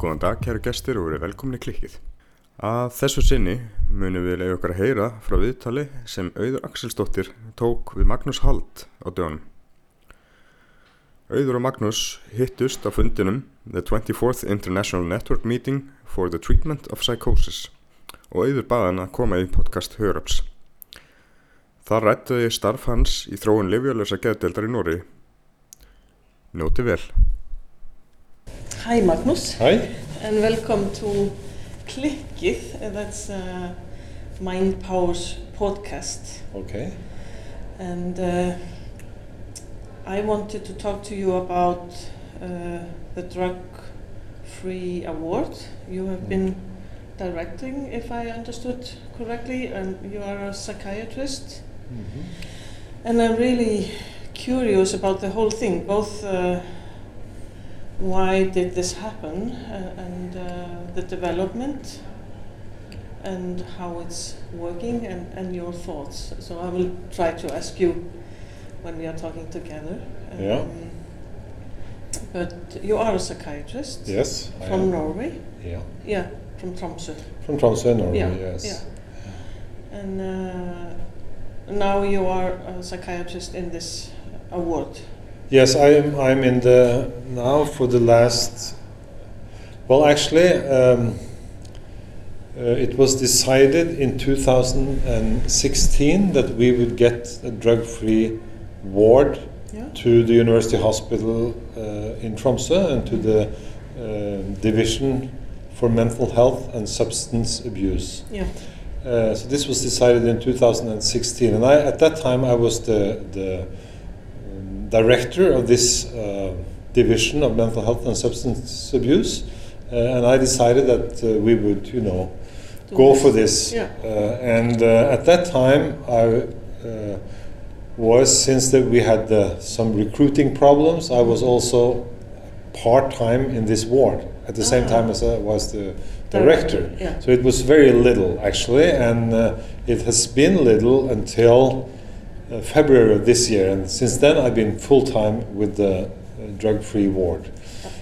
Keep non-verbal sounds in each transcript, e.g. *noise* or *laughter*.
Góðan dag, kæru gestir og verið velkomni í klikkið. Að þessu sinni munum við leiða okkar að heyra frá viðtali sem Auður Axelsdóttir tók við Magnús Hald á dögunum. Auður og Magnús hittust á fundinum The 24th International Network Meeting for the Treatment of Psychosis og Auður baða hann að koma í podcast Hörups. Þar rættuði starf hans í þróun livjálösa geðdeldar í Nóri. Njóti vel. Hi Magnus Hi. and welcome to Klikkið, that's uh, Mind Powers podcast. Okay. And uh, I wanted to talk to you about uh, the Drug Free Award you have been directing, if I understood correctly, and you are a psychiatrist. Mm -hmm. And I'm really curious about the whole thing, both uh, why did this happen uh, and uh, the development and how it's working and, and your thoughts. So I will try to ask you when we are talking together. Yeah. But you are a psychiatrist Yes. I from. Norway. Yeah. Yeah, from Tromsø. From Tromsø, Norway. yeah, yes. yeah. And uh, now you are a psychiatrist in this award. Yes, I am. I'm in the now for the last. Well, actually, um, uh, it was decided in 2016 that we would get a drug-free ward Yeah. to the University Hospital uh, in Tromsø and to the uh, Division for Mental Health and Substance Abuse. Yeah. Uh, so this was decided in 2016, and I, at that time I was the, the director of this uh, division of mental health and substance abuse, uh, and I decided that uh, we would, you know, go for this. Yeah. Uh, and uh, at that time I uh, was, since that we had some recruiting problems, I was also part time in this ward at the same Ah. time as I was the Director, yeah. So it was very little actually, and uh, it has been little until uh, February of this year, and since then I've been full time with the uh, drug free ward.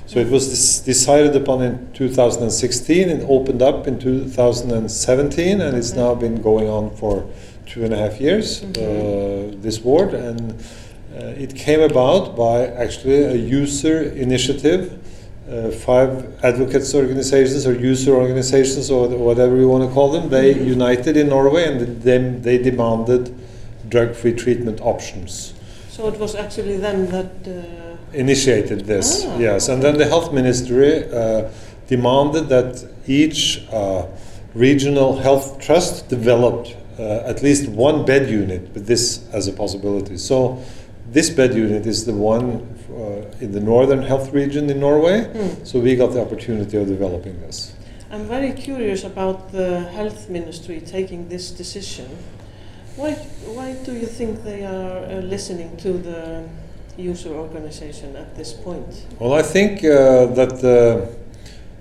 So it was decided upon in 2016 and opened up in 2017, and it's now been going on for two and a half years. Uh, this ward, and uh, it came about by actually a user initiative. Uh, five advocates organizations or user organizations or whatever you want to call them, they united in Norway and then they demanded drug-free treatment options So it was actually them that. Uh, initiated this. Ah, yes, and then the health ministry uh, demanded that each uh, regional health trust developed uh, at least one bed unit with this as a possibility. So this bed unit is the one uh, in the northern health region in Norway. Hmm. So we got the opportunity of developing this. I'm very curious about the health ministry taking this decision. Why, why do you think they are uh, listening to the user organization at this point? Well, I think uh, that the,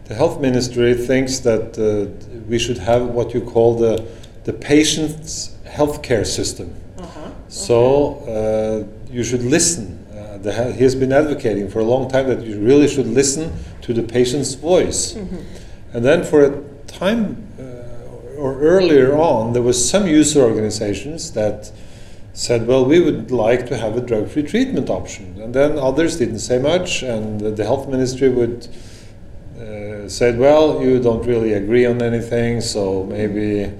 the health ministry thinks that uh, we should have what you call the, the patient's healthcare system. Uh-huh. So uh, you should listen. Uh, the, he has been advocating for a long time that you really should listen to the patient's voice. Mhm. And then for a time uh, or earlier on, there was some user organizations that said, well, we would like to have a drug-free treatment option. And then others didn't say much, and the, health ministry would uh, said, well, you don't really agree on anything, so maybe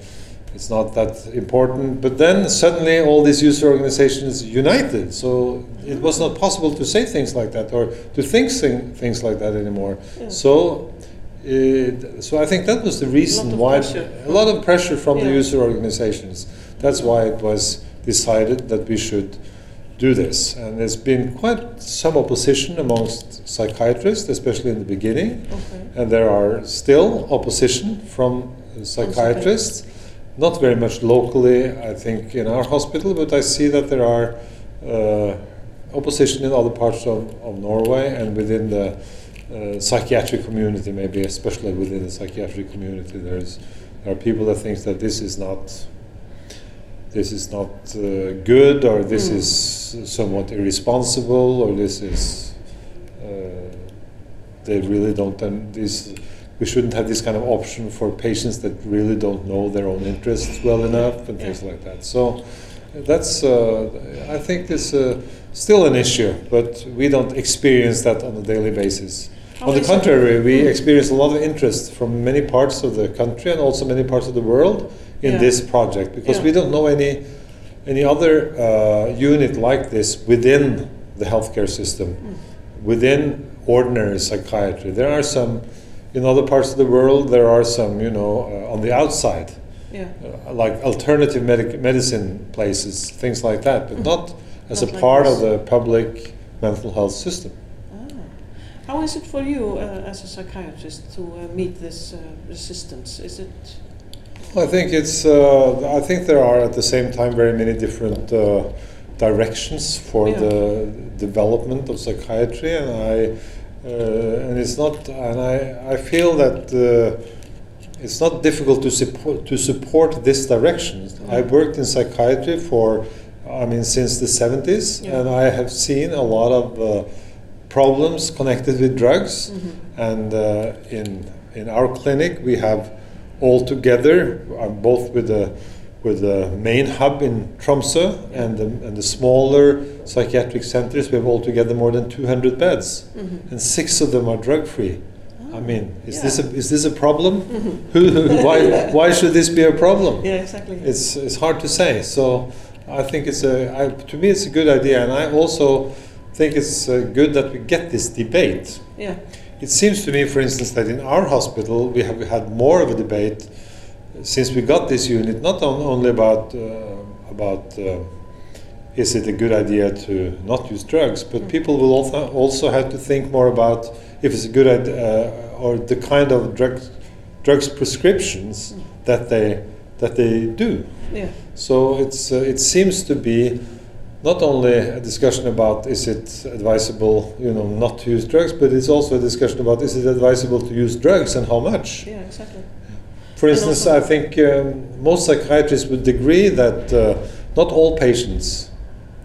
it's not that important. But then suddenly all these user organizations united, so it was not possible to say things like that or to think thing, things like that anymore. Yeah. So, it, so I think that was the reason of why pressure. a lot of pressure from the user organizations That's why it was decided that we should do this. And there's been quite some opposition amongst psychiatrists, especially in the beginning. Okay. And there are still opposition from psychiatrists, not very much locally, I think, in our hospital, but I see that there are uh, opposition in other parts of, of Norway and within the uh, psychiatric community, maybe especially within the psychiatric community. There's, there are people that think that this is not this is not uh, good or this Mm. is somewhat irresponsible or this is uh, they really don't and this we shouldn't have this kind of option for patients that really don't know their own interests well enough and things like that so that's uh, I think this uh, still an issue but we don't experience that on a daily basis on the contrary we experience a lot of interest from many parts of the country and also many parts of the world in Yeah. this project because Yeah. we don't know any any other uh, unit like this within the healthcare system, Mm. within ordinary psychiatry. There are some in other parts of the world. There are some, you know, uh, on the outside, Yeah. uh, like alternative medic- medicine places, things like that, but Mm. not as Not a like part this. of the public mental health system. How is it for you uh, as a psychiatrist to uh, meet this uh, resistance? Is it I think it's. Uh, I think there are at the same time very many different uh, directions for Yeah. the development of psychiatry, and I uh, and it's not. And I I feel that uh, it's not difficult to support to support this direction. I Mm. worked in psychiatry for. I mean, since the 70s, Yeah. and I have seen a lot of uh, problems connected with drugs. Mhm. And uh, in in our clinic, we have all together, uh, both with the with the main hub in Tromsø and the, and the smaller psychiatric centers, we have altogether more than 200 beds, Mhm. and six of them are drug free. I mean, is Yeah. this a is this a problem? *laughs* *laughs* Mhm. Why why should this be a problem? Yeah, exactly. It's it's hard to say. So I think it's a I, to me it's a good idea, and I also think it's uh, good that we get this debate. yeah. It seems to me, for instance, that in our hospital we have had more of a debate since we got this unit, not on, only about uh, about uh, is it a good idea to not use drugs, but Mm. people will also also have to think more about if it's a good idea uh, or the kind of drugs drugs prescriptions Mm. that they that they do. Yeah. So it's uh, it seems to be not only a discussion about is it advisable, you know, not to use drugs, but it's also a discussion about is it advisable to use drugs and how much. Yeah, exactly. For instance, I think um, most psychiatrists would agree that uh, not all patients.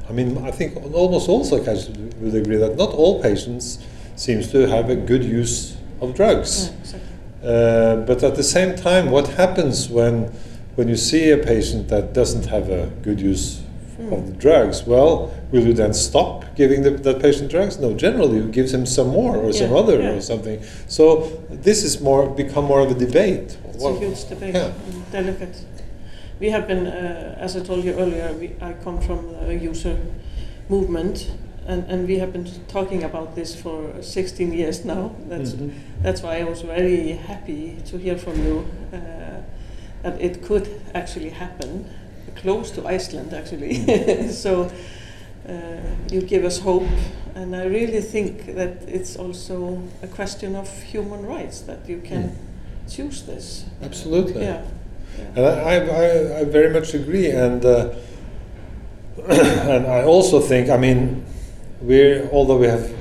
I mean, I think almost all psychiatrists would- agree that not all patients seems to have a good use of drugs. Yeah, exactly. Uh, but at the same time, what happens when when you see a patient that doesn't have a good use of the drugs? Well, will you then stop giving the, that patient drugs? No, generally you give him some more or some other yeah. or something. So this is more become more of a debate. It's What- a huge debate, yeah. delicate. We have been, uh, as I told you earlier, we, I come from the user movement, and, and we have been talking about this for 16 years now. That's Mhm. that's why I was very happy to hear from you uh, that it could actually happen close to Iceland, actually. *laughs* so uh, you give us hope, and I really think that it's also a question of human rights that you can choose this. Absolutely. Yeah. And I, I, I, I very much agree. And uh, *clears throat* and I also think, I mean, we although we have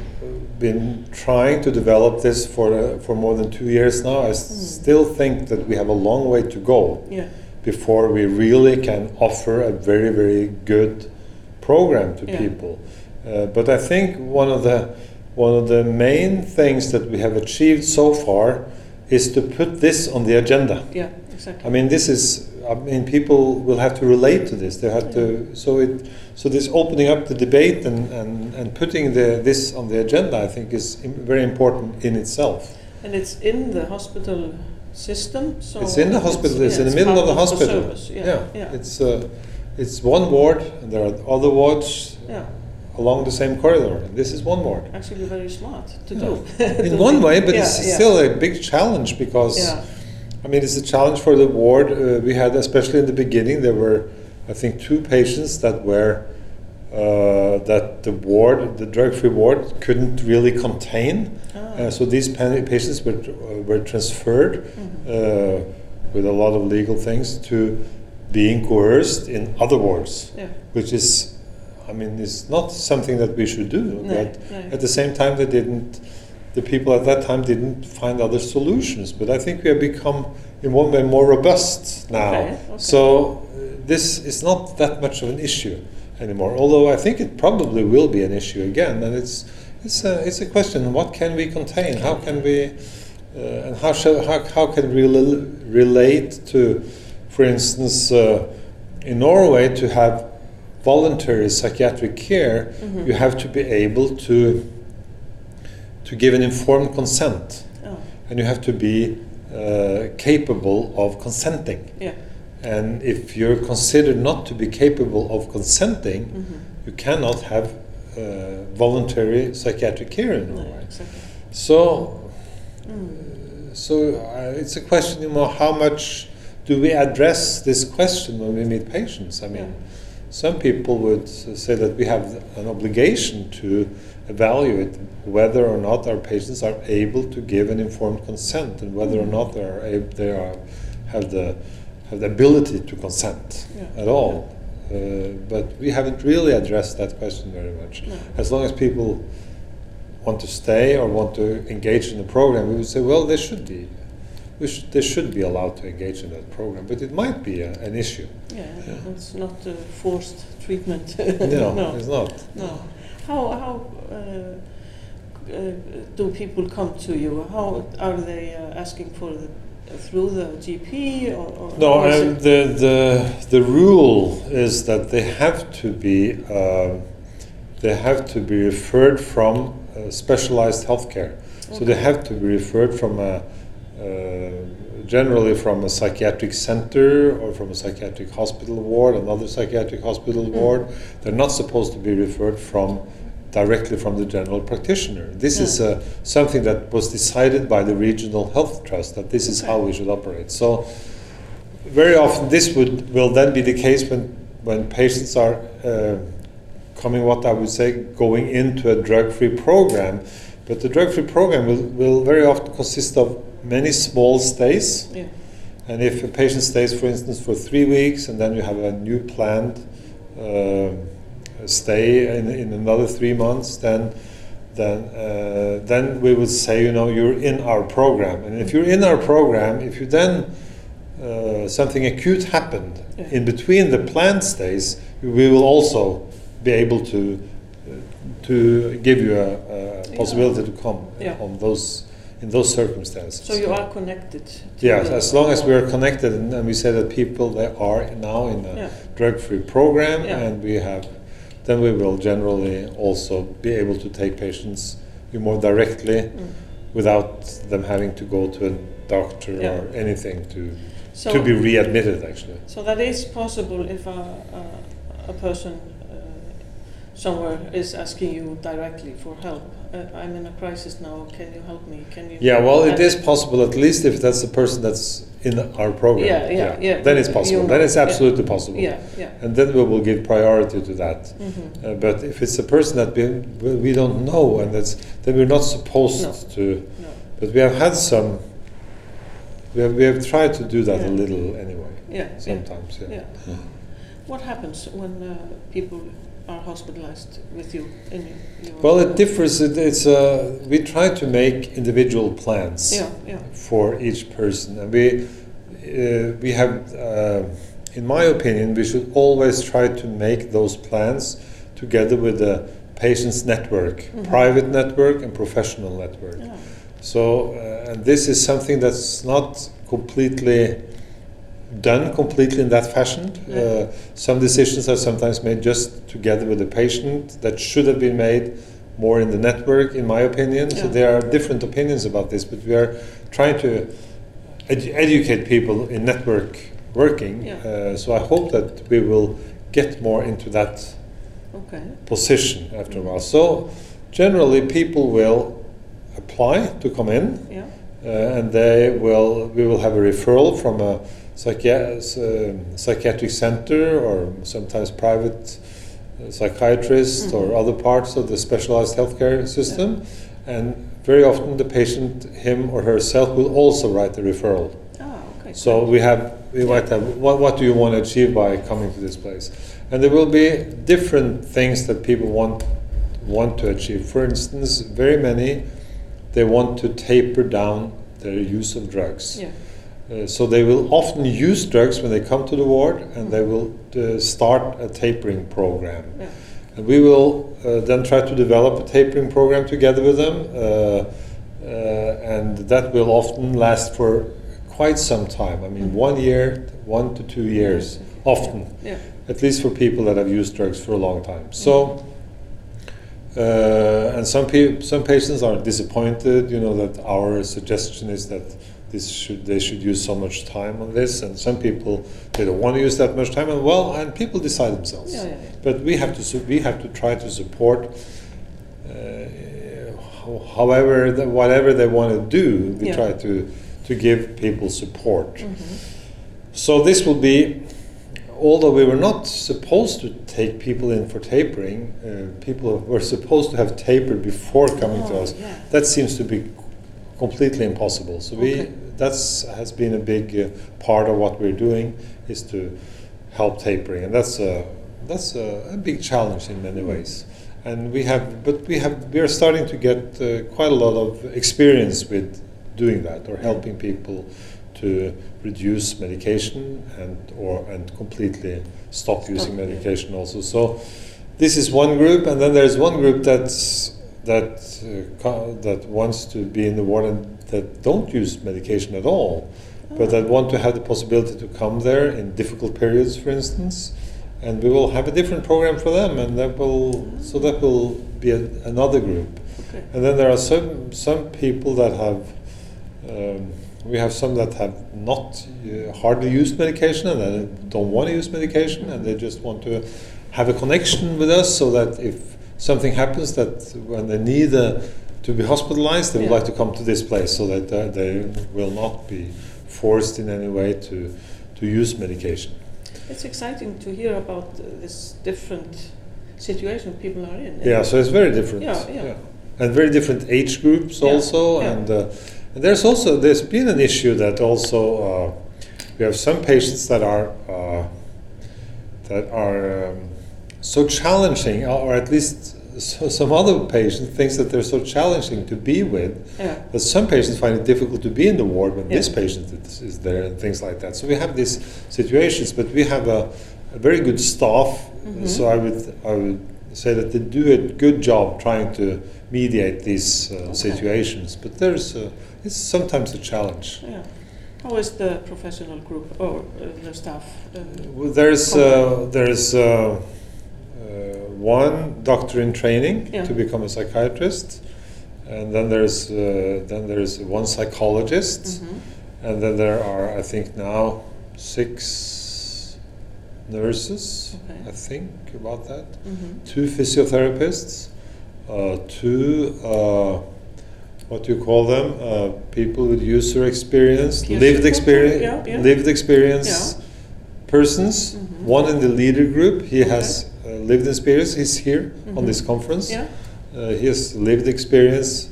been trying to develop this for uh, for more than two years now, I Mm. still think that we have a long way to go Yeah. Before we really can offer a very very good program to Yeah. people. Uh, but I think one of the one of the main things that we have achieved so far is to put this on the agenda. Yeah. Exactly. I mean, this is. I mean, people will have to relate to this. They have to. So it. So this opening up the debate and, and, and putting the, this on the agenda, I think, is very important in itself. and it's in the hospital system. So it's in the hospital. It's, yeah, in the middle of the hospital. service. Yeah. Yeah. It's uh, it's one ward, and there are other wards yeah. along the same corridor. And this is one ward. Actually, very smart to Yeah. do. *laughs* In To one way, but yeah, it's yeah. still a big challenge because. Yeah. I mean, it's a challenge for the ward. Uh, we had, especially in the beginning, there were I think, two patients that were uh, that the ward, the drug-free ward, couldn't really contain. Uh, so these pa- patients were uh, were transferred uh, with a lot of legal things to being coerced in other wards, Yeah. which is, I mean, is not something that we should do. No, but no. at the same time, they didn't. The people at that time didn't find other solutions. But I think we have become, in one way, more robust now. Okay, okay. So uh, this is not that much of an issue anymore. Although I think it probably will be an issue again, and it's it's a it's a question: what can we contain? How can we, uh, and how shall how, how can we rel- relate to, for instance, uh, in Norway to have voluntary psychiatric care, Mhm. you have to be able to to give an informed consent, Oh, and you have to be uh, capable of consenting. yeah. And if you're considered not to be capable of consenting, Mhm. you cannot have uh, voluntary psychiatric care in No, Norway. exactly. So, Mm. so uh, it's a question, you know, how much do we address this question when we meet patients? I mean, Yeah. some people would uh, say that we have an obligation to evaluate whether or not our patients are able to give an informed consent and whether or not they are ab- they are have the have the ability to consent Yeah. at all. Uh, but we haven't really addressed that question very much. No. As long as people want to stay or want to engage in the program, we would say, well, they should be. We should, they should be allowed to engage in that program, but it might be a, an issue. Yeah, it's not a forced treatment. *laughs* No, no. it's not. No. How how uh, uh, do people come to you? How are they uh, asking for the through the GP or? or No, um, the, the, the rule is that they have to be um, they have to be referred from uh, specialized healthcare. So they have to be referred from a uh, generally from a psychiatric center or from a psychiatric hospital ward, another psychiatric hospital Mm. ward. They're not supposed to be referred from directly from the general practitioner. This is uh, something that was decided by the regional health trust that this is how we should operate. So very often this would will then be the case when when patients are uh, coming what I would say going into a drug-free program. But the drug-free program will, will very often consist of many small stays. yeah. And if a patient stays, for instance, for three weeks, and then you have a new planned um stay in, in another three months, then then uh, then we would say, you know, you're in our program. And if you're in our program, if you then uh, something acute happened Yeah. in between the planned stays, we will also be able to uh, to give you a, a possibility to come Yeah. on those in those circumstances. So you are connected. To Yes, as long as we are connected and, and we say that people they are now in a Yeah. drug-free program Yeah. and we have, then we will generally also be able to take patients more directly Mm. without them having to go to a doctor Yeah. or anything to So, to be readmitted actually. so that is possible if a, a, a person uh, somewhere is asking you directly for help. Uh, I'm in a crisis now. Can you help me? Can you? Yeah, well, it is possible at least if that's the person that's in our program. Yeah, yeah, yeah. Then it's You possible. know, then it's yeah. absolutely possible. Yeah, yeah. And then we will give priority to that. hmm Uh, but if it's a person that we, we don't know, and that's then we're not supposed No. to. No. But we have had some. We have, we have tried to do that Yeah. a little anyway. Yeah. yeah. Sometimes, yeah. Yeah. What happens when uh, people are hospitalized with you in your? Well, it differs. It, it's uh, we try to make individual plans Yeah, yeah. for each person, and we uh, we have, uh, in my opinion, we should always try to make those plans together with the patient's network, Mhm. private network and professional network. yeah. So, uh, and this is something that's not completely done completely in that fashion. Yeah. Uh, some decisions are sometimes made just together with the patient that should have been made more in the network, in my opinion. So there are different opinions about this, but we are trying to edu- educate people in network working. Yeah. Uh, so I hope that we will get more into that Okay. position after a while. So generally, people will apply to come in, Yeah. uh, and they will. We will have a referral from a psychia- uh, psychiatric center or sometimes private uh, psychiatrist Mhm. or other parts of the specialized healthcare system. And very often the patient, him or herself, will also write the referral. Ah, okay. So we have, we might have, what, what do you want to achieve by coming to this place? And there will be different things that people want want to achieve. For instance, very many they want to taper down their use of drugs. Yeah. Uh, so they will often use drugs when they come to the ward, and they will uh, start a tapering program. Yeah. And we will uh, then try to develop a tapering program together with them, uh, uh, and that will often last for quite some time. I mean, Mhm. one year, one to two years, often, Yeah. at least for people that have used drugs for a long time. So, uh, and some some patients are disappointed. You know that our suggestion is that this should they should use so much time on this, and some people they don't want to use that much time. And well, and people decide themselves. Yeah, yeah, yeah. But we have to we have to try to support. Uh, however, the, whatever they want to do, we try to to give people support. Mhm. So this will be, although we were not supposed to take people in for tapering, uh, people were supposed to have tapered before coming to Oh, us. yeah. That seems to be completely impossible. So we Okay. that's has been a big uh, part of what we're doing is to help tapering, and that's a that's a, a big challenge in many ways. And we have, but we have we are starting to get uh, quite a lot of experience with doing that or helping people to reduce medication and or and completely stop using medication also. So this is one group, and then there's one group that's that uh, that wants to be in the ward and that don't use medication at all, but that want to have the possibility to come there in difficult periods, for instance. And we will have a different program for them, and that will so that will be a, another group. Okay. And then there are some some people that have. Um, we have some that have not uh, hardly used medication and they don't want to use medication and they just want to have a connection with us so that if something happens that when they need uh, to be hospitalized they would like to come to this place so that uh, they will not be forced in any way to, to use medication. It's exciting to hear about uh, this different situation people are in. Yeah, so it's very different. Yeah, yeah. And very different age groups Yeah, also. yeah. And, uh, and there's also there's been an issue that also uh, we have some patients that are uh, that are um, so challenging, or at least so, some other patients thinks that they're so challenging to be with Yeah. that some patients find it difficult to be in the ward when this patient is, is there and things like that. So we have these situations, but we have a, a very good staff. Mhm. So I would I would say that they do a good job trying to mediate these uh, Okay. situations. But there's uh, it's sometimes a challenge. Yeah. How is the professional group or uh, the staff? Uh, Well, There's uh, there's uh, one doctor in training Yeah. to become a psychiatrist, and then there's uh, then there's one psychologist. mhm. And then there are, I think now, six nurses, Okay. I think, about that. Mhm. Two physiotherapists, uh, two, uh, what do you call them? Uh, people with user experience, Peer lived experience, yeah, yeah. lived experience Yeah. persons. Mhm. One in the leader group, he Okay. has uh, lived experience. He's here on Mhm. this conference. Yeah. Uh, he has lived experience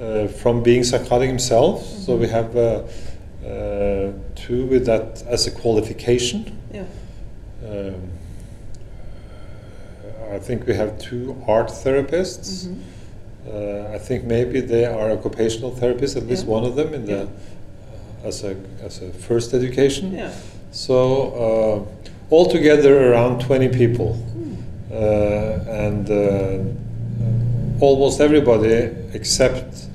uh, from being psychotic himself. So Mhm. we have uh, uh, two with that as a qualification. Yeah. Um, I think we have two art therapists. Mhm. Uh, I think maybe they are occupational therapists, at least Yeah. one of them in the Yeah. as a as a first education. Yeah. So uh, altogether around 20 people, uh, and uh, almost everybody except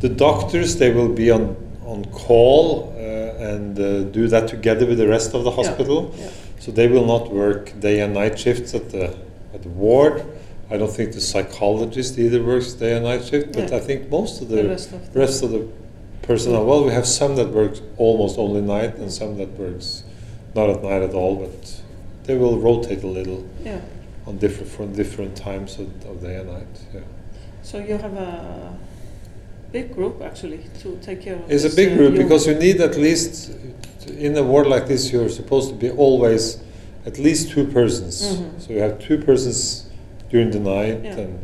the doctors. They will be on on call uh, and uh, do that together with the rest of the hospital. Yeah. So they will not work day and night shifts at the at the ward. I don't think the psychologist either works day and night shift, but Yeah. I think most of the, The rest of the- rest of the personnel. Well, we have some that works almost only night, and some that works not at night at all. But they will rotate a little Yeah. On different from different times of, of day and night. Yeah. So you have a big group actually to take care of. It's a big uh, group young- because you need at least in a ward like this you're supposed to be always at least two persons. Mhm. So you have two persons during the night Yeah. and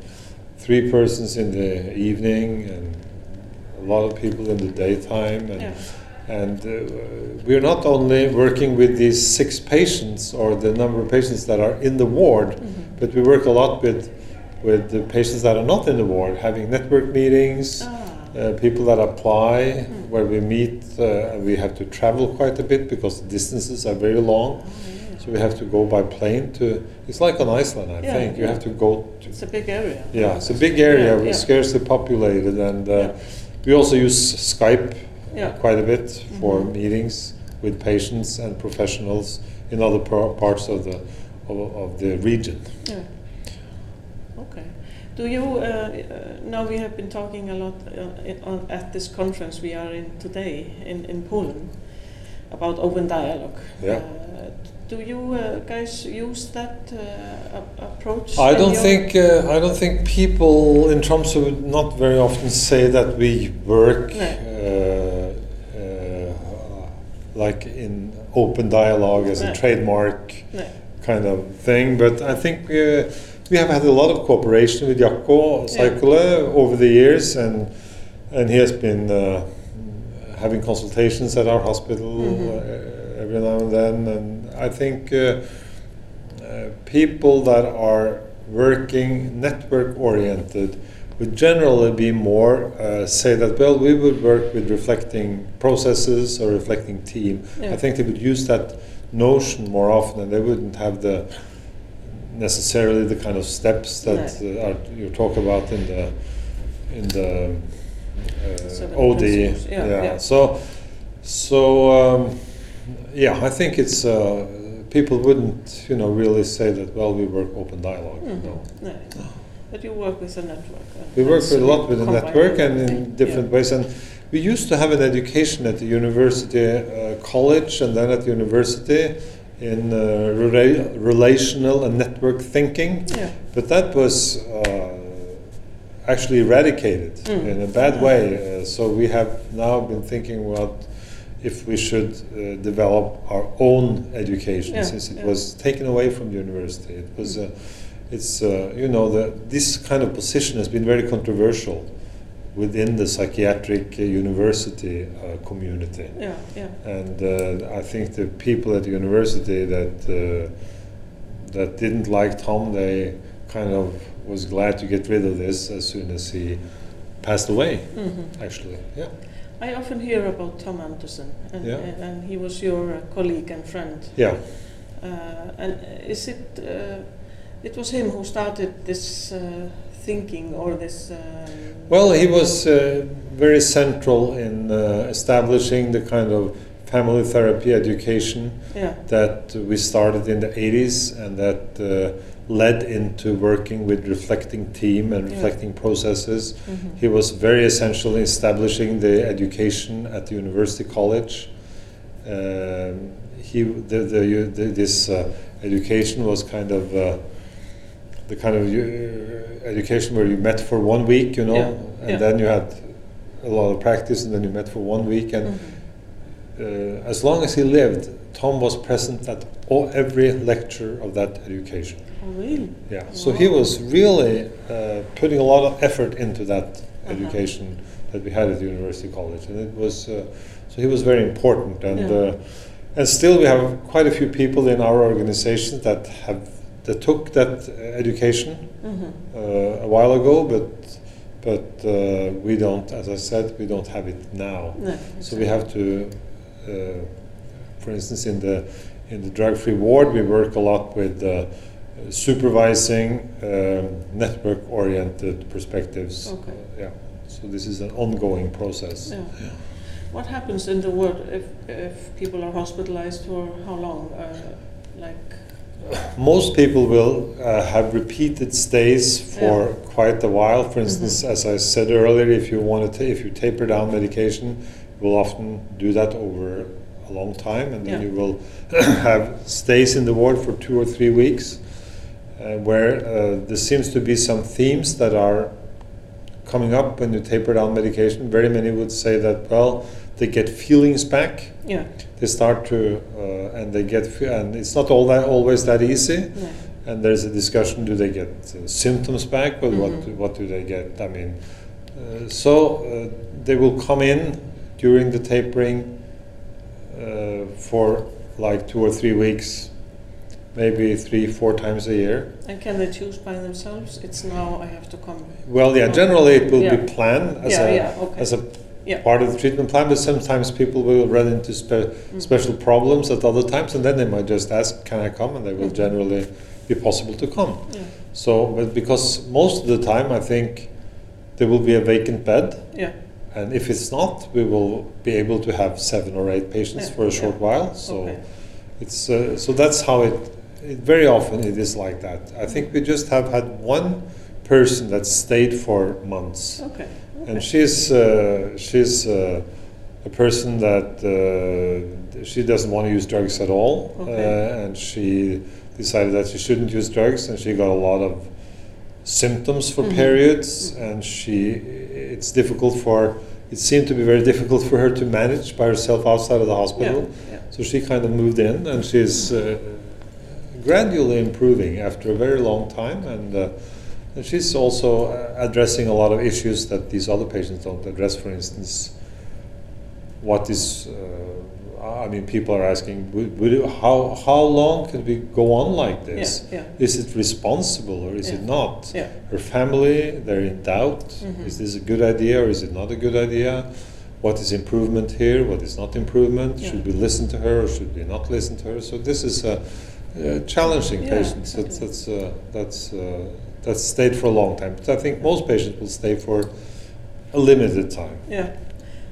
three persons in the evening and a lot of people in the daytime and Yeah. And uh, we're not only working with these six patients or the number of patients that are in the ward, Mhm. but we work a lot with with the patients that are not in the ward, having network meetings, Ah. uh, people that apply, Mm. where we meet, uh, we have to travel quite a bit because the distances are very long. Oh, yeah. So we have to go by plane to. It's like on Iceland, I Yeah, think. You yeah. have to go to. It's a big area. Yeah, it's a big area, yeah. scarcely populated, and uh, we also use Skype Yeah. quite a bit for Mhm. meetings with patients and professionals in other par- parts of the of, of the region. Yeah. Okay. Do you, uh, uh, now we have been talking a lot uh, at this conference we are in today in, in Poland about open dialogue. Yeah. Uh, do you uh, guys use that uh, approach? I don't think uh, I don't think people in Tromsø would not very often say that we work No. Like in open dialogue as No. a trademark No. kind of thing. But I think uh, we have had a lot of cooperation with Jaakko Seikkula over the years, and and he has been uh, having consultations at our hospital Mhm. uh, every now and then. And I think uh, uh, people that are working network oriented would generally be more uh, say that well we would work with reflecting processes or reflecting team Yeah. i think they would use that notion more often and they wouldn't have the necessarily the kind of steps that No. uh, are, you talk about in the in the uh, OD principles, yeah, yeah. so so um, yeah I think it's uh, people wouldn't you know really say that well we work open dialog Mhm. no No. But you work with a network. and we work a lot with the network and in different ways. And we used to have an education at the university uh, college and then at the university in uh, rela- relational and network thinking. Yeah. But that was uh, actually eradicated Mm. in a bad way. Uh, so we have now been thinking about if we should uh, develop our own education Yeah, since it yeah. was taken away from the university. It was, uh, it's uh, you know, the, this kind of position has been very controversial within the psychiatric uh, university uh, community. Yeah. Yeah. And uh, I think the people at the university that uh, that didn't like Tom, they kind of was glad to get rid of this as soon as he passed away. Mhm. Actually, yeah. I often hear about Tom Andersen, and, Yeah. and, and he was your uh, colleague and friend. Yeah, Uh, and is it? Uh, it was him who started this uh, thinking or this. Um, Well, he was uh, very central in uh, establishing the kind of family therapy education Yeah. that we started in the 80s and that uh, led into working with reflecting team and Yeah. reflecting processes. mhm. He was very essential in establishing the education at the University College. Um, he, the, the, the, this uh, education was kind of uh, the kind of uh, education where you met for one week, you know, Yeah, and yeah. then you had a lot of practice, and then you met for one week. And Mhm. uh, as long as he lived, Tom was present at all, every lecture of that education. Oh, really? Yeah, so he was really uh, putting a lot of effort into that Uh-huh. education that we had at the University College, and it was uh, so he was very important, and Yeah. uh, and still we have quite a few people in our organization that have that took that uh, education Mhm. uh, a while ago, but but uh, we don't, as I said, we don't have it now. No, So we have to, uh, for instance, in the in the drug-free ward, we work a lot with uh, supervising um, network-oriented perspectives. Okay. Yeah. So this is an ongoing process. Yeah. What happens in the world if, if people are hospitalized for how long? Uh, like, Most people will uh, have repeated stays for quite a while. For instance, Mhm. as I said earlier, if you want to, ta- if you taper down medication, you will often do that over a long time, and then Yeah. you will *coughs* have stays in the ward for two or three weeks, uh, where uh, there seems to be some themes that are coming up when you taper down medication. Very many would say that well, they get feelings back. Yeah. They start to uh, and they get and it's not all that always that easy. No. And there's a discussion: do they get uh, symptoms back, or what? Mhm. What do they get? I mean, uh, so uh, they will come in during the tapering uh, for like two or three weeks, maybe three, four times a year. And can they choose by themselves? It's now I have to come. Well, yeah, generally it will Yeah. be planned as yeah, a yeah, okay. as a Yeah. part of the treatment plan, but sometimes people will run into spe- Mm. special problems at other times, and then they might just ask, "Can I come?" and they will Mhm. generally be possible to come. Yeah. So, but because most of the time, I think there will be a vacant bed, Yeah. and if it's not, we will be able to have seven or eight patients Yeah, for a short while. So, Okay. it's uh, so that's how it, it. Very often it is like that. I think we just have had one person that stayed for months, Okay. And she's uh, she's uh, a person that uh, she doesn't want to use drugs at all, Okay. uh, and she decided that she shouldn't use drugs, and she got a lot of symptoms for Mhm. periods, and she it's difficult for it seemed to be very difficult for her to manage by herself outside of the hospital. Yeah. yeah. So she kind of moved in, and she's uh, gradually improving after a very long time, and, uh, and she's also uh, addressing a lot of issues that these other patients don't address. For instance, what is uh, I mean, people are asking, would, would it, how how long can we go on like this? Yeah. Is it responsible or is it not? Yeah. Her family, they're in doubt. Mhm. Is this a good idea or is it not a good idea? What is improvement here? What is not improvement? Yeah. Should we listen to her or should we not listen to her? So this is a, a challenging Yeah, patients. That's that's uh, that's uh, that's stayed for a long time. But I think most patients will stay for a limited time. Yeah,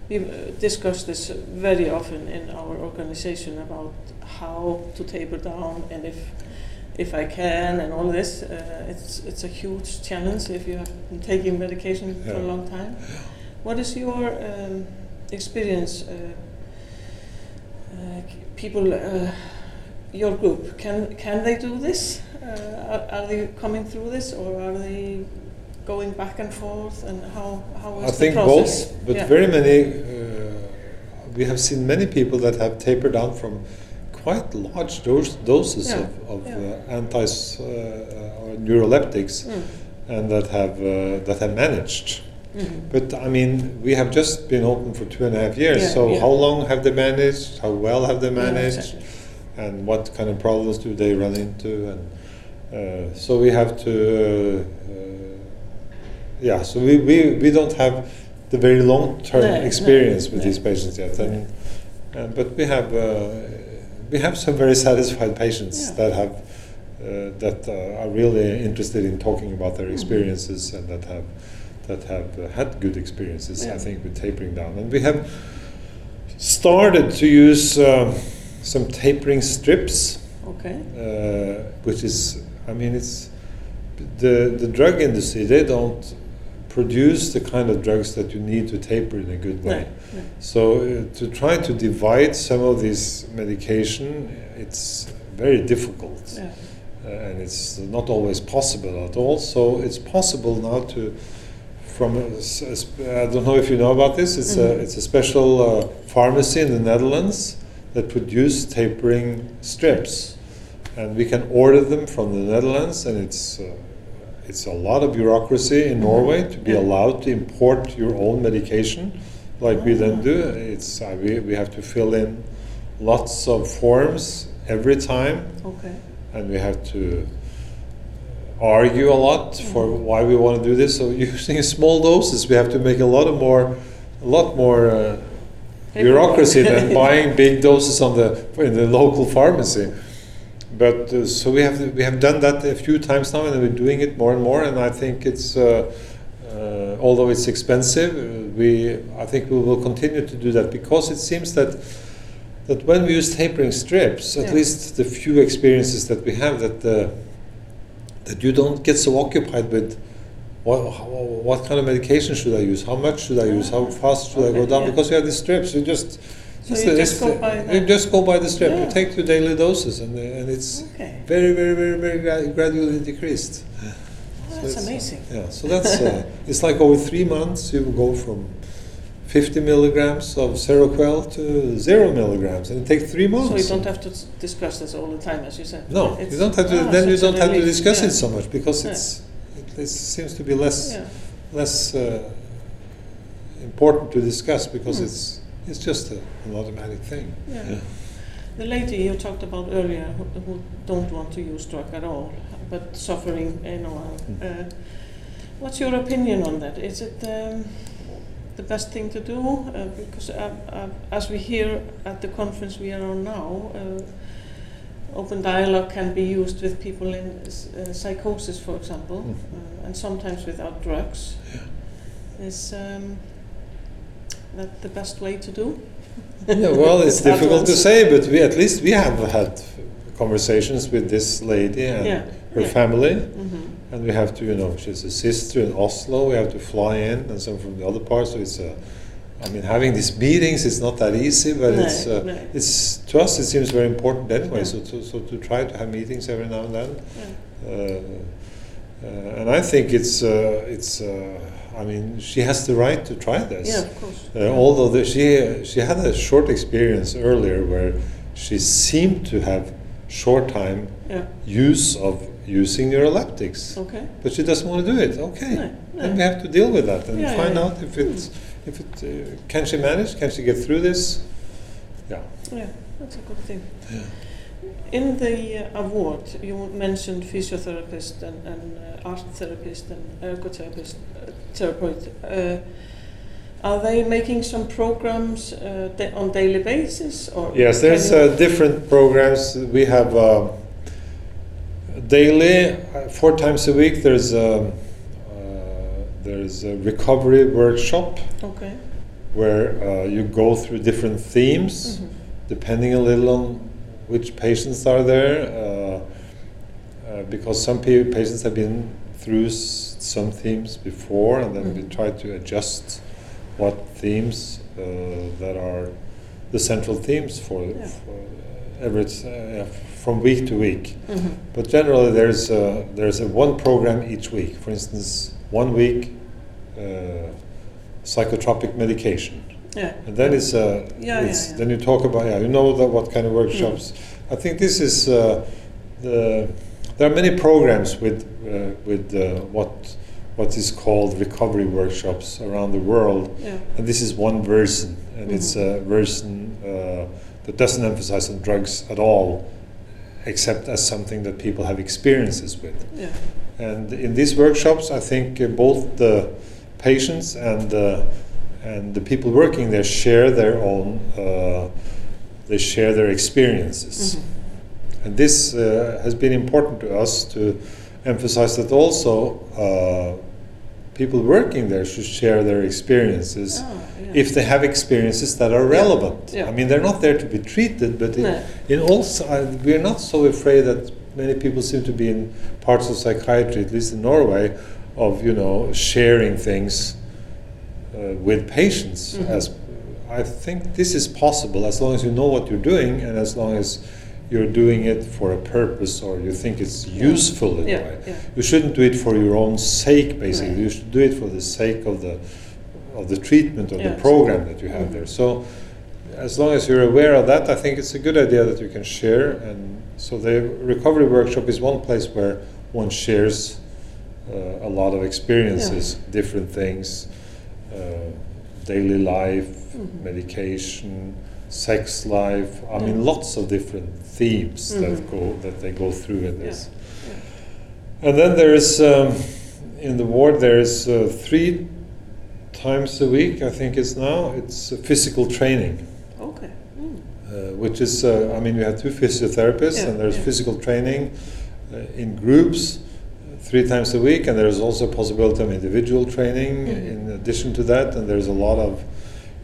we uh, discuss this very often in our organization about how to taper down and if if I can and all this. Uh, it's it's a huge challenge if you have been taking medication for a long time. What is your um, experience? Uh, uh, people, uh, your group, can can they do this? Uh, are, are they coming through this, or are they going back and forth? And how how is I the think process? both, but Yeah. very many. Uh, we have seen many people that have tapered down from quite large dos- doses Yeah, of, of yeah. uh, anti uh, or neuroleptics, Mm. and that have uh, that have managed. Mhm. But I mean, we have just been open for two and a half years. Yeah, so yeah. how long have they managed? How well have they Yeah, managed? exactly. and what kind of problems do they run into and so we have to uh, uh, yeah so we, we, we don't have the very long term No, no, experience with no. these patients yet and, and but we have uh, we have some very satisfied patients Yeah. that have uh, that uh, are really interested in talking about their Mhm. experiences and that have that have uh, had good experiences I think with tapering down and we have started to use um, some tapering strips, Okay. uh, which is, I mean, it's the the drug industry. They don't produce the kind of drugs that you need to taper in a good way. no. So uh, to try to divide some of this medication, it's very difficult, Yeah. uh, and it's not always possible at all. So it's possible now to. From a a I don't know if you know about this. It's Mhm. a it's a special uh, pharmacy in the Netherlands that produce tapering strips, and we can order them from the Netherlands. And it's uh, it's a lot of bureaucracy in. Norway to be Yeah. allowed to import your own medication, like we then do. It's uh, we we have to fill in lots of forms every time Okay. and we have to argue a lot for Mhm. why we want to do this. So *laughs* using small doses, we have to make a lot of more, a lot more uh, bureaucracy than *laughs* buying big doses on the in the local pharmacy. But uh, so we have we have done that a few times now, and we're doing it more and more. And I think it's. Uh, uh, although it's expensive, uh, we I think we will continue to do that because it seems that that when we use tapering strips, at Yeah. least the few experiences that we have, that uh, that you don't get so occupied with what how, what kind of medication should I use, how much should I use, how fast should I go down, yeah. because you have the strips. You just So you just go the- by you the- just go by the strip. Yeah. You take your daily doses, and uh, and it's Okay. very very very very gra- gradually decreased. That's it's, uh, amazing. yeah, so that's uh, *laughs* it's like over three months you go from 50 milligrams of Seroquel to zero milligrams, and it takes three months. So you don't have to discuss this all the time, as you said. No, It's- you don't have to. ah, then so you don't have to discuss yeah. it so much because Yeah. it's it, it seems to be less less uh, important to discuss because Hmm. it's it's just a, an automatic thing. Yeah. The lady you talked about earlier, who, who don't want to use drug at all, but suffering, you know. Mm. Uh, what's your opinion on that? Is it um, the best thing to do? Uh, because uh, uh, as we hear at the conference we are on now, uh, open dialogue can be used with people in uh, psychosis, for example, Mm. uh, and sometimes without drugs. Yeah. Is um, that the best way to do? yeah, well, it's *laughs* difficult to say, but we at least we have had conversations with this lady and Yeah, her yeah. family, hmm and we have to, you know, she's a sister in Oslo. We have to fly in, and some from the other part. So it's a, I mean, having these meetings is not that easy, but No, it's uh, no. it's to us it seems very important anyway. Yeah. So to so to try to have meetings every now and then. Yeah. Uh, uh, and I think it's uh, it's. I mean, she has the right to try this. Yeah, of course. Uh, although the, she she had a short experience earlier where she seemed to have short time Yeah. use of using neuroleptics, Okay. but she doesn't want to do it. Okay, No, no. then we have to deal with that and Yeah, find out if it's if it uh, can she manage, can she get through this? Yeah. Yeah, that's a good thing. Yeah. In the uh, award, you mentioned physiotherapist and, and uh, art therapist and ergotherapist, uh, therapeut. Uh, are they making some programs uh, on daily basis, or Yes, there's uh, different programs. We have uh, daily, uh, four times a week. There's a, uh, there's a recovery workshop okay. where uh, you go through different themes, Mhm. depending a little on which patients are there. Uh, uh, because some pa- patients have been through s- some themes before, and then we Mhm. try to adjust what themes uh, that are the central themes for, Yeah. for every uh, from week to week. Mhm. But generally, there's a, there's a one program each week. For instance, one week uh, psychotropic medication, Yeah. and then it's, uh, Yeah, it's yeah, yeah. then you talk about yeah, you know that what kind of workshops. I think this is uh, the there are many programs with uh, with uh, what what is called recovery workshops around the world, Yeah. and this is one version, and it's Mhm. a version uh, that doesn't emphasize on drugs at all, except as something that people have experiences with. And in these workshops, I think uh, both the patients and uh, and the people working there share their own. Uh, they share their experiences, Mhm. and this uh, has been important to us to emphasize that also uh, people working there should share their experiences Ah, yeah. if they have experiences that are relevant. Yeah. I mean, they're not there to be treated, but in, No. in also, uh, we're not so afraid that many people seem to be in parts of psychiatry, at least in Norway, of you know sharing things uh, with patients. Mhm. As I think this is possible as long as you know what you're doing and as long as you're doing it for a purpose or you think it's useful in Yeah, a way. yeah. You shouldn't do it for your own sake, basically. No. You should do it for the sake of the of the treatment or Yeah, the program that you have Mhm. there. So, as long as you're aware of that, I think it's a good idea that you can share. And so, the recovery workshop is one place where one shares uh, a lot of experiences, different things, daily life, Mhm. medication, sex life. I mean, lots of different themes that go that they go through in Yeah. this. And then there is um, in the ward there is uh, three times a week. I think it's now. It's uh, physical training, Okay. Mm. uh, which is uh, I mean we have two physiotherapists Yeah, and there's yeah. physical training uh, in groups uh, three times a week, and there's also a possibility of individual training Mhm. in addition to that. And there's a lot of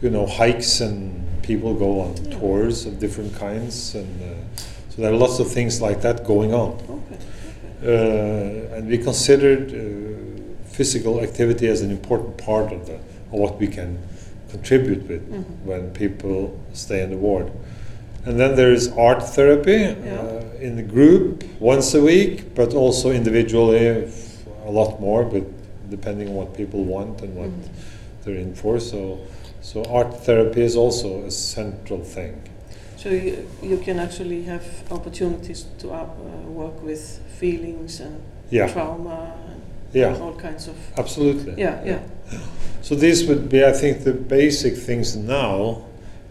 you know hikes and people go on Yeah. tours of different kinds, and uh, so there are lots of things like that going on. Okay. Uh, and we considered uh, physical activity as an important part of, the, of what we can contribute with Mhm. when people stay in the ward. And then there is art therapy Yeah. uh, in the group once a week, but also individually a lot more, but depending on what people want and what Mhm. they're in for. So, so art therapy is also a central thing. So you, you can actually have opportunities to uh, uh, work with feelings and Yeah, trauma and yeah, all kinds of. absolutely. Yeah, yeah. So these would be, I think, the basic things now,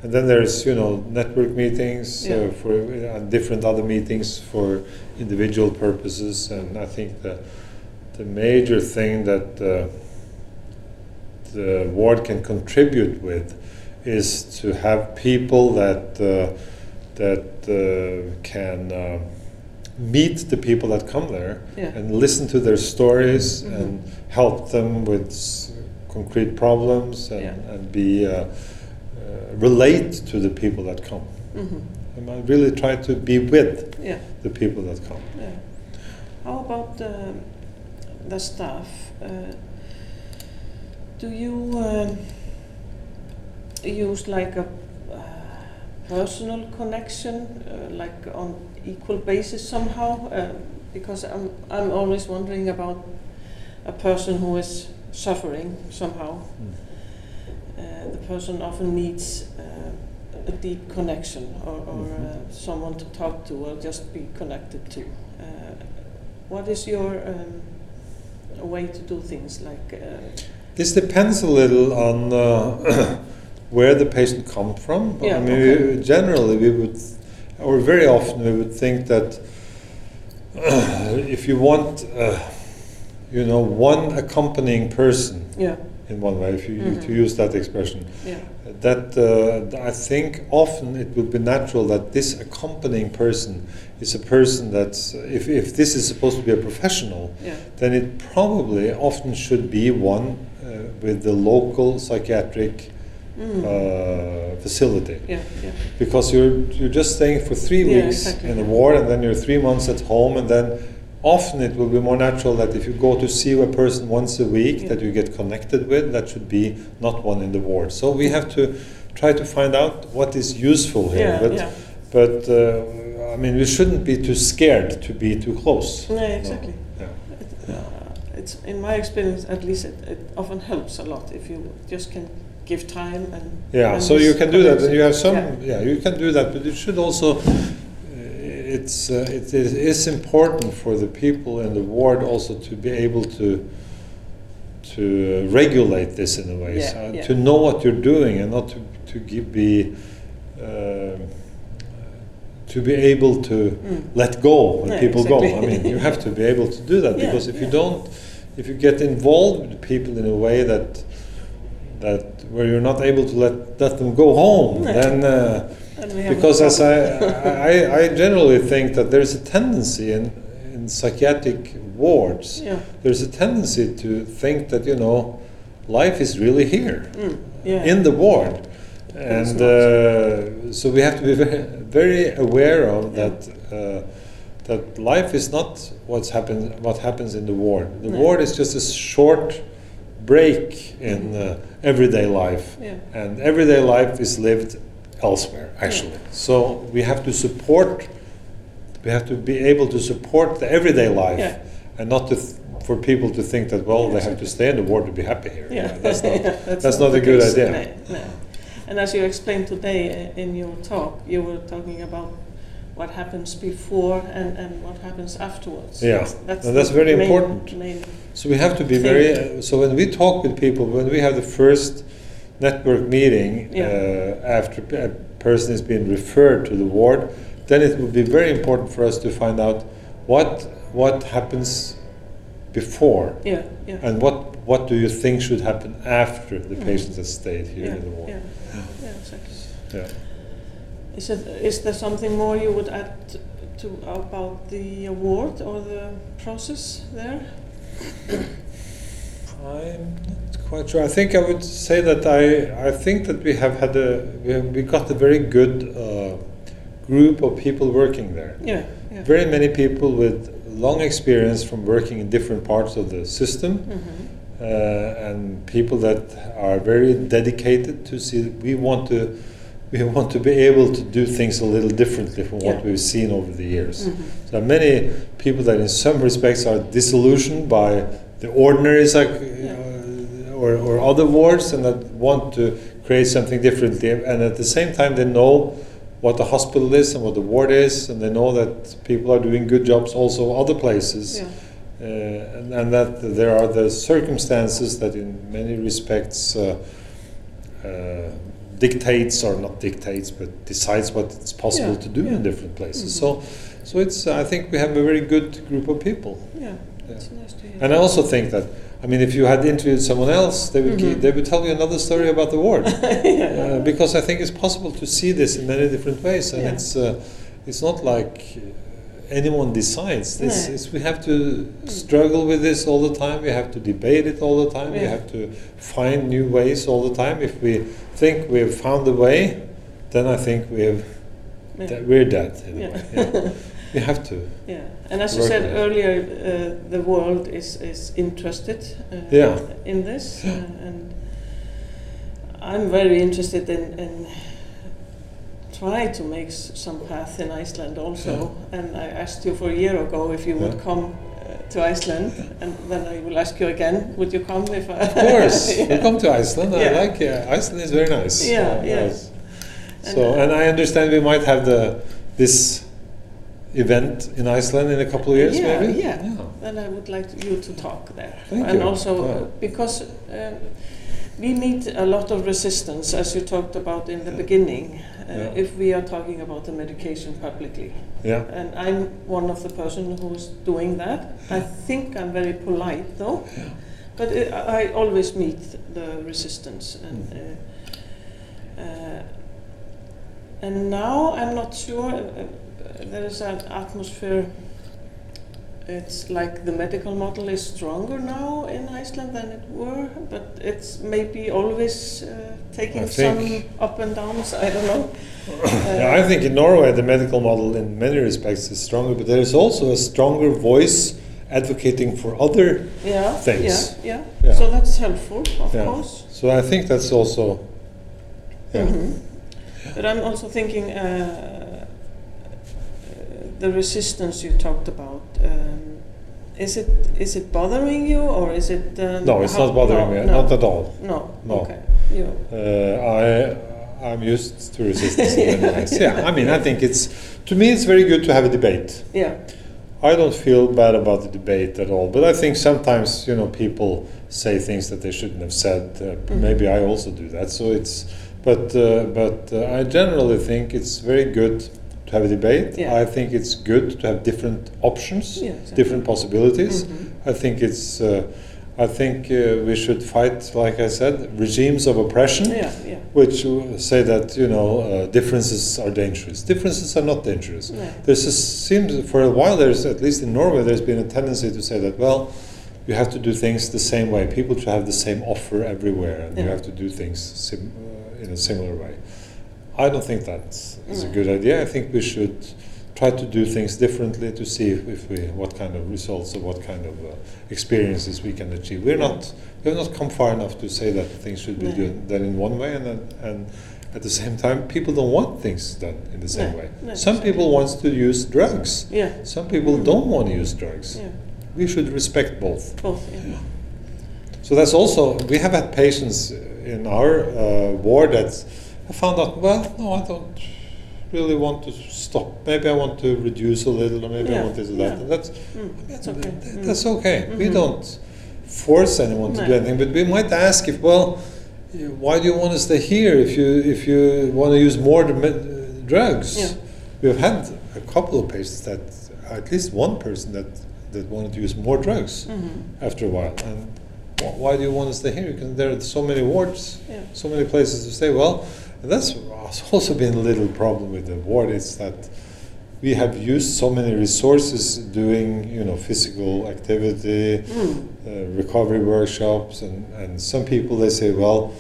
and then there's you know network meetings Yeah. uh, for uh, different other meetings for individual purposes, and I think the the major thing that uh, the ward can contribute with is to have people that uh, that uh, can uh, meet the people that come there Yeah. and listen to their stories Mhm. and help them with s- concrete problems and, Yeah. and be relate to the people that come. hmm And I really try to be with Yeah, the people that come. yeah. How about the, the staff? Uh, do you um, use like a uh, personal connection, uh, like on equal basis somehow? Uh, because I'm, I'm always wondering about a person who is suffering somehow. Uh, the person often needs uh, a deep connection or, or Mhm. uh, someone to talk to or just be connected to. Uh, what is your um, way to do things like? Uh, This depends a little on uh, *coughs* where the patient comes from. Yeah, I mean, okay. we, generally we would, or very often we would think that *coughs* if you want, uh, you know, one accompanying person yeah, in one way, if you Mhm. to use that expression, yeah, that uh, I think often it would be natural that this accompanying person is a person that's, if, if this is supposed to be a professional, yeah, then it probably often should be one uh, with the local psychiatric mm. uh, facility. yeah, yeah, Because you're, you're just staying for three weeks exactly. in a ward and then you're three months at home and then often it will be more natural that if you go to see a person once a week Yeah. that you get connected with, that should be not one in the ward. So we have to try to find out what is useful here. yeah, but yeah. but uh, I mean, we shouldn't be too scared to be too close. Yeah, exactly. Yeah. It, uh, it's in my experience, at least, it, it often helps a lot if you just can give time and. Yeah, so you can do that, and you have some. connection. Yeah, you can do that, but you should also. Uh, It's uh, it is is important for the people in the ward also to be able to to uh, regulate this in a way, Yeah, so yeah. to know what you're doing and not to to give, be. um to be able to Mm. let go when people go. I mean, you have to be able to do that Yeah, because if you don't, if you get involved with people in a way that that where you're not able to let let them go home, No. then uh, And we have a because as I. *laughs* I I generally think that there's a tendency in in psychiatric wards, yeah, there's a tendency to think that you know life is really here mm, yeah, in the ward. And uh, so we have to be very, very aware of Yeah. that. Uh, that life is not what's happen, what happens in the ward. The No. ward is just a short break in uh, everyday life, yeah, and everyday life is lived elsewhere. Actually, so we have to support. We have to be able to support the everyday life, Yeah. and not to th- for people to think that well Yeah, they have to stay in the war to be happy here. yeah. *laughs* that's not. that's, that's not the a good case. idea. No, no. And as you explained today uh, in your talk, you were talking about what happens before and, and what happens afterwards. Yeah, that's, and that's very main- important. main- So we have to be Thing. very. Uh, so when we talk with people, when we have the first network meeting Yeah. uh, after a person is being referred to the ward, then it would be very important for us to find out what what happens before yeah, yeah. and what what do you think should happen after the Mhm. patients have stayed here yeah, in the ward. yeah, yeah, exactly. Yeah. Is it is there something more you would add to about the award or the process there? *coughs* I'm not quite sure. I think I would say that I, I think that we have had a we, have, we got a very good uh, group of people working there. Yeah, yeah. Very many people with long experience from working in different parts of the system, hmm uh, and people that are very dedicated to see. We want to we *laughs* want to be able to do things a little differently from Yeah. what we've seen over the years. hmm There are many people that, in some respects, are disillusioned by the ordinary like, Yeah. Or, or other wards and that want to create something differently and at the same time they know what the hospital is and what the ward is and they know that people are doing good jobs also other places Yeah. uh, and, and that there are the circumstances that in many respects uh, uh, dictates or not dictates but decides what it's possible Yeah, to do yeah. in different places Mhm. so so it's I think we have a very good group of people Yeah. Yeah. It's nice to hear. and I also think that I mean if you had interviewed someone else they would gi- Mhm. they would tell you another story about the war. *laughs* yeah. uh, because I think it's possible to see this in many different ways, and Yeah. it's uh, it's not like uh, anyone decides. This No. is we have to struggle with this all the time. We have to debate it all the time. We have to find new ways all the time. If we think we have found a way, then I think we have Yeah. that we're dead. anyway. Yeah. *laughs* Yeah. we have to. Yeah, and as you said earlier, uh, the world is, is interested uh, Yeah. in this, uh, and I'm very interested in, in try to make s- some path in Iceland also. And I asked you for a year ago if you would come uh, to Iceland, and then I will ask you again, would you come if I? Of course, *laughs* yeah. welcome to Iceland. I like uh, Iceland is very nice. Yeah, Uh, yes. So, And, uh, and I understand we might have the this event in Iceland in a couple of years, yeah, maybe. Yeah, yeah. Then I would like you to talk there, Thank and you. also uh, Yeah. because um, we meet a lot of resistance, as you talked about in the beginning, uh, if we are talking about the medication publicly. Yeah. And I'm one of the person who is doing that. I think I'm very polite though, Yeah. but it, I always meet the resistance and. Mm. Uh, uh, and now I'm not sure. Uh, uh, there is an atmosphere. It's like the medical model is stronger now in Iceland than it were, but it's maybe always uh, taking some up and downs. I don't know. *coughs* yeah, I think in Norway the medical model in many respects is stronger, but there is also a stronger voice advocating for other. yeah, things. Yeah, yeah, Yeah. So that's helpful, of Yeah. course. So I think that's also. Yeah. Mhm. But I'm also thinking uh, uh, the resistance you talked about. Um, is it is it bothering you or is it? Um, No, it's not bothering no, me, No, not at all. no. No. Okay. Uh, I I'm used to resistance in *laughs* many. Yeah, I mean I think it's to me it's very good to have a debate. Yeah. I don't feel bad about the debate at all, but I think sometimes you know people say things that they shouldn't have said. Uh, Mhm. Maybe I also do that. So it's, but uh, but uh, I generally think it's very good to have a debate. Yeah. I think it's good to have different options, Yeah. Exactly. different possibilities. Mhm. I think it's. Uh, I think uh, we should fight, like I said, regimes of oppression Yeah. Yeah. which say that you know uh, differences are dangerous. Differences are not dangerous. Yeah. There's a, seems for a while there's at least in Norway there's been a tendency to say that well you have to do things the same way. People should have the same offer everywhere, and you have to do things sim- uh, in a similar way. I don't think that is a good idea. I think we should try to do things differently to see if, if we what kind of results or what kind of uh, experiences we can achieve. We're not we have not come far enough to say that things should be No. done, in one way, and then, and at the same time, people don't want things done in the same No. way. No, Some people want to use drugs. Yeah. Some people Mm. don't want to use drugs. Yeah. We should respect both. Both. Yeah. So that's also we have had patients in our uh, ward that I found out. Well, no, I don't really want to stop. Maybe I want to reduce a little, or maybe I want this or yeah. that. And that's Mm. That's okay. th- Mm. that's okay. We Mhm. don't force anyone to do anything, but we might ask if, well, why do you want to stay here if you if you want to use more uh, drugs? Yeah. We've had a couple of patients that, at least one person that that wanted to use more drugs Mhm. after a while. And why do you want to stay here? Because there are so many wards, Yeah. so many places to stay. Well, and that's also been a little problem with the ward. It's that we have used so many resources doing, you know, physical activity, Mm. uh, recovery workshops, and, and some people they say, well,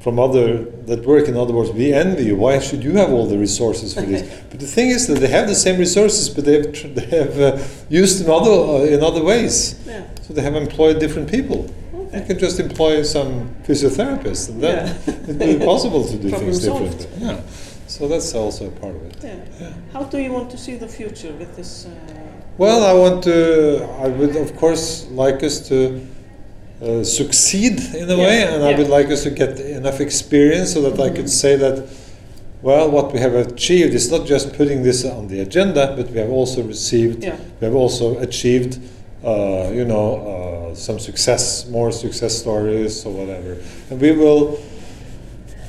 from other that work in other words, we envy you. Why should you have all the resources for this? *laughs* but the thing is that they have the same resources, but they've tr- they have uh, used in other uh, in other ways. Yeah. So they have employed different people. You can just employ some physiotherapists, and then Yeah. *laughs* it will be possible to do things solved. differently. Yeah. So that's also part of it. Yeah. Yeah. How do you want to see the future with this? Uh, Well, I want to. I would, of course, like us to uh, succeed in a Yeah, way, and I would like us to get enough experience so that I could say that, well, what we have achieved is not just putting this on the agenda, but we have also received, Yeah. we have also achieved, uh, you know, uh, some success, more success stories or whatever, and we will.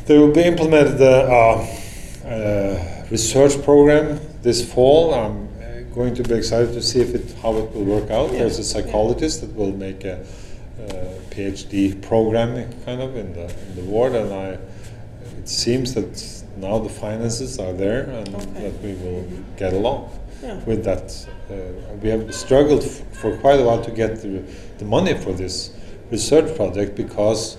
There will be implemented a uh, uh, research program this fall. I'm going to be excited to see if it, how it will work out. Yeah, There's a psychologist that will make a, uh PhD program kind of in the in the ward, and I. It seems that now the finances are there and Okay. that we will get along Yeah. with that. Uh, we have struggled f- for quite a while to get the, the money for this research project because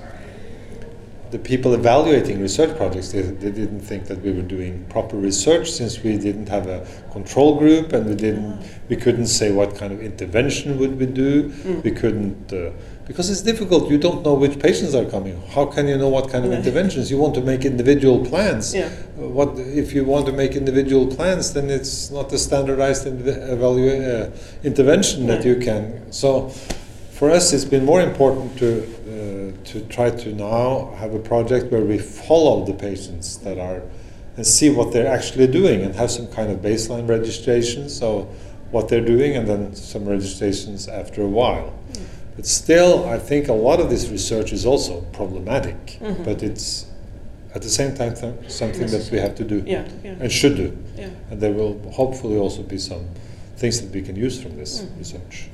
the people evaluating research projects they, they didn't think that we were doing proper research since we didn't have a control group and we didn't we couldn't say what kind of intervention would we do we couldn't uh, because it's difficult. You don't know which patients are coming. How can you know what kind of Yeah. interventions? You want to make individual plans. Yeah. uh, what if you want to make individual plans then it's not a standardized inv- evalu- uh, intervention that you can. So for us it's been more important to uh, to try to now have a project where we follow the patients that are and see what they're actually doing and have some kind of baseline registration. So what they're doing and then some registrations after a while but still i think a lot of this research is also problematic Mhm. but it's at the same time th- something that we have to do Yeah, yeah, and should do yeah. and there will hopefully also be some things that we can use from this Mhm. research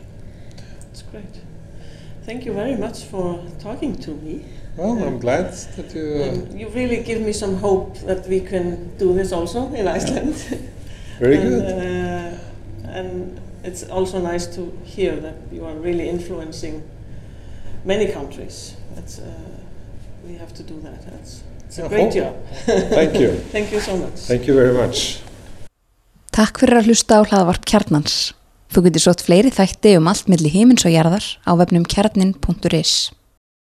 It's great. Thank you very much for talking to me. well i'm glad that you uh, you really give me some hope that we can do this also in Iceland. very *laughs* and, good Uh, and it's also nice to hear that you are really influencing many countries. That's, uh, we have to do that. That's, it's a Yeah, great job. thank you *laughs* Thank you so much. thank you very much Takk fyrir að hlusta á hlaðvarp kjarnans. Þú getur sótt fleiri þætti um allt milli heimins og jarðar á vefnum kjarnin.is.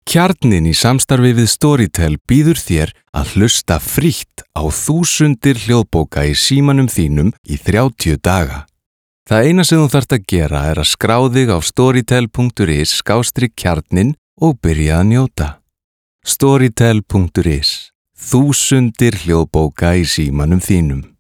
Kjarnin í samstarfi við Storytel býður þér að hlusta frítt á þúsundir hljóðbóka í símanum þínum í 30 daga. Það eina sem þú þarft að gera er að skrá þig á storytel.is skástri kjarnin og byrja að njóta. Storytel.is Þúsundir hljóðbóka í símanum þínum.